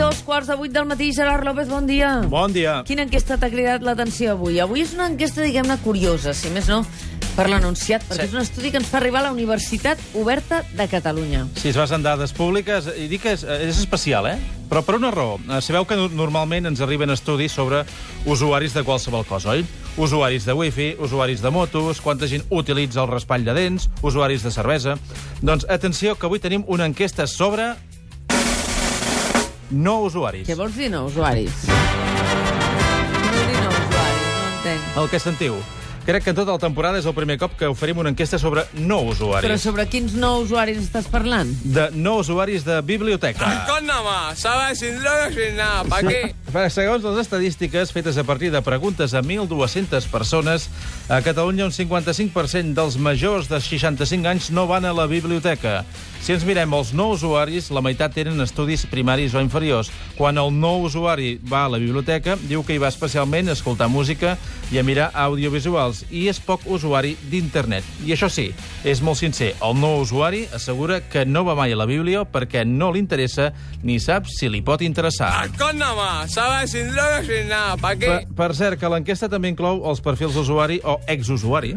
dos quarts de vuit del matí. Gerard López, bon dia. Bon dia. Quina enquesta t'ha cridat l'atenció avui? Avui és una enquesta, diguem-ne, curiosa, si més no, per l'anunciat, perquè Sí. és un estudi que ens fa arribar a la Universitat Oberta de Catalunya. Si es basa en dades públiques, i dic que és, és especial, eh? Però per una raó. Eh, Sabeu que no- normalment ens arriben estudis sobre usuaris de qualsevol cosa, oi? Usuaris de wifi, usuaris de motos, quanta gent utilitza el raspall de dents, usuaris de cervesa... Doncs atenció, que avui tenim una enquesta sobre no usuaris. Què vols dir, no, usuaris? Què vols dir, no, usuaris? No entenc. El que sentiu. Crec que tota la temporada és el primer cop que oferim una enquesta sobre no usuaris. Però sobre quins no usuaris estàs parlant? De no usuaris de biblioteca. Nada más, ¿sabes? Sin drogas, sin nada. ¿Para qué? Segons les estadístiques fetes a partir de preguntes a 1.200 persones, a Catalunya un 55% dels majors de 65 anys no van a la biblioteca. Si ens mirem els no usuaris, la meitat tenen estudis primaris o inferiors. Quan el no usuari va a la biblioteca, diu que hi va especialment a escoltar música i a mirar audiovisuals, i és poc usuari d'internet. I això sí, és molt sincer, el no usuari assegura que no va mai a la Bíblia perquè no li interessa ni sap si li pot interessar. Con ¿sabes? Sin drogas, sin nada. ¿Para Per, qué? per cert, que l'enquesta també inclou els perfils d'usuari o exusuari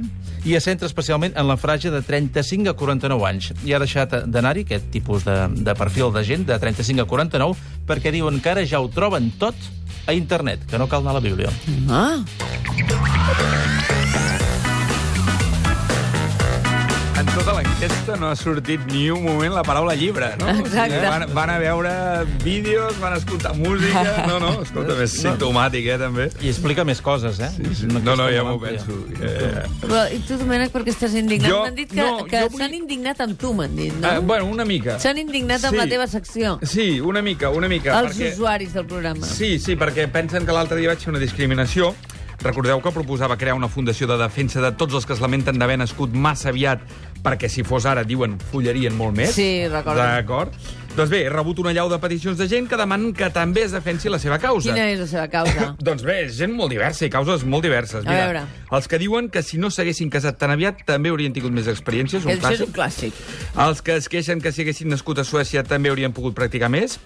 i es centra especialment en la franja de 35 a 49 anys. I ha deixat d'anar-hi aquest tipus de, de perfil de gent de 35 a 49 perquè diuen que ara ja ho troben tot a internet, que no cal anar a la Bíblia. Ah, tota l'enquesta no ha sortit ni un moment la paraula llibre, no? Exacte. O sigui, van, van a veure vídeos, van a escoltar música... No, no, escolta, és simptomàtic, eh, també. I explica més coses, eh? Sí, Una No, no, ja m'ho penso. Eh, però i tu, Domènec, per què estàs indignat? Jo- M'han dit que, no, que jo vull- s'han indignat amb tu, m'han dit, no? eh, bueno, una mica. S'han indignat amb Sí. la teva secció. Sí, una mica, una mica. Els perquè... usuaris del programa. Sí, sí, perquè pensen que l'altre dia vaig fer una discriminació. Recordeu que proposava crear una fundació de defensa de tots els que es lamenten d'haver nascut massa aviat perquè si fos ara, diuen, follarien molt més. Sí, recordo. D'acord. Doncs bé, he rebut una llau de peticions de gent que demanen que també es defensi la seva causa. Quina és la seva causa? Doncs bé, gent molt diversa i causes molt diverses. A Mira, veure. els que diuen que si no s'haguessin casat tan aviat també haurien tingut més experiències, un Això és un clàssic. clàssic. Els que es queixen que si haguessin nascut a Suècia també haurien pogut practicar més,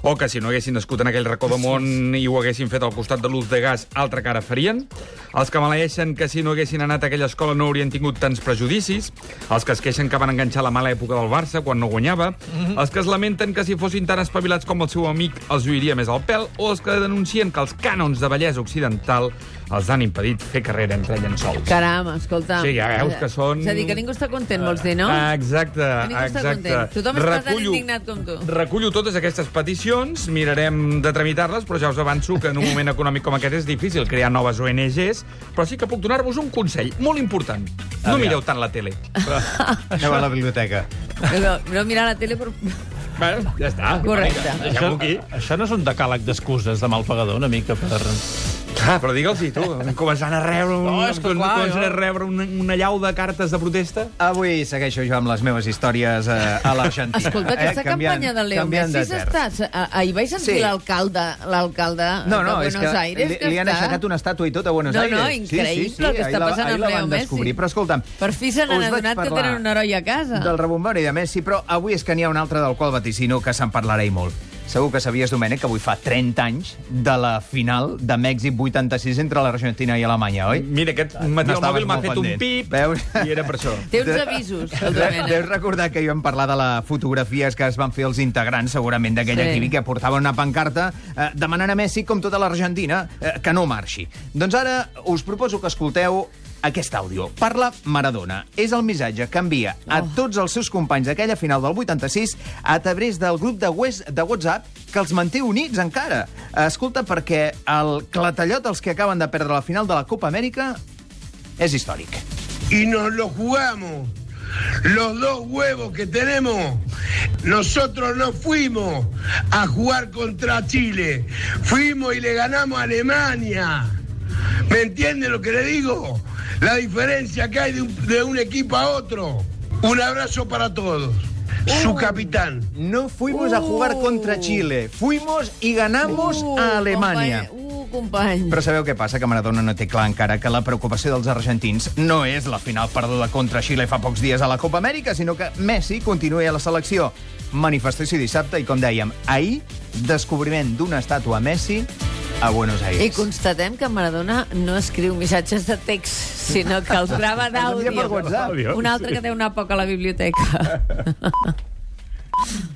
o que si no haguessin nascut en aquell racó de món i ho haguessin fet al costat de l'ús de gas, altra cara farien. Els que maleeixen que si no haguessin anat a aquella escola no haurien tingut tants prejudicis. Els que es queixen que van enganxar la mala època del Barça quan no guanyava. Els que es lamenten que si fossin tan espavilats com el seu amic els lluiria més al pèl. O els que denuncien que els cànons de bellesa occidental els han impedit fer carrera entre llençols. Caram, escolta. Sí, ja veus que són- És a dir, que ningú està content, vols dir, no? Exacte, Que ningú està exacte. content. Tothom està tan indignat com tu. Recullo totes aquestes peticions, mirarem de tramitar-les, però ja us avanço que en un moment econòmic com aquest és difícil crear noves ONGs, però sí que puc donar-vos un consell molt important. No Aviam. mireu tant la tele. Aneu a la biblioteca. No, no mirar la tele, però... Bueno, ja està. Correcte. Vinga, Deixem-ho aquí. això no és un decàleg d'excuses de mal pagador, una mica per... Ah, però digue'ls-hi, tu. Començant a rebre, un, No, és que clar, començant a rebre una, una llau de cartes de protesta. Avui segueixo jo amb les meves històries eh, a l'Argentina. Escolta, aquesta Canviant- campanya de Leo Messi de ah, Ahir vaig sentir Sí. l'alcalde l'alcalde No, de no, és Buenos que Aires li, que li han està... aixecat una estàtua i tot a Buenos No, Aires. no, increïble el que està passant ahir amb Leo Messi. descobrir, però escolta'm... Per fi se n'han adonat que tenen un heroi a casa. Del rebombori de Messi, però avui és que n'hi ha un altre del qual vaticino que se'n parlarà i molt. Segur que sabies, Domènec, que avui fa 30 anys de la final de Mèxic 86 entre l'Argentina i Alemanya, oi? Mira, aquest matí el mòbil m'ha fet un pip Veus? i era per això. Té uns avisos, el Domènec. Deus recordar que jo vam parlar de les fotografies que es van fer els integrants, segurament, d'aquell Sí. equip, que portaven una pancarta eh, demanant a Messi, com tota l'Argentina, eh, que no marxi. Doncs ara us proposo que escolteu aquest àudio. Parla Maradona. És el missatge que envia a Oh. tots els seus companys d'aquella final del 86 a través del grup de, West, de WhatsApp que els manté units encara. Escolta, perquè el clatallot els que acaben de perdre la final de la Copa Amèrica és històric. y nos lo jugamos. Los dos huevos que tenemos, nosotros no fuimos a jugar contra Chile, fuimos y le ganamos a Alemania. ¿Me entiende lo que le digo? La diferencia que hay de un, de un equipo a otro. Un abrazo para todos. Su capitán. No fuimos a jugar Uh. contra Chile, fuimos y ganamos Uh, a Alemania. Uh, company. Però sabeu què passa? Que Maradona no té clar encara que la preocupació dels argentins no és la final perduda contra Xile fa pocs dies a la Copa Amèrica, sinó que Messi continuï a la selecció. Manifestació dissabte i, com dèiem, ahir, descobriment d'una estàtua a Messi a Buenos I Aires. constatem que Maradona no escriu missatges de text, sinó que els grava d'àudio. Un altre que té una poca a la biblioteca.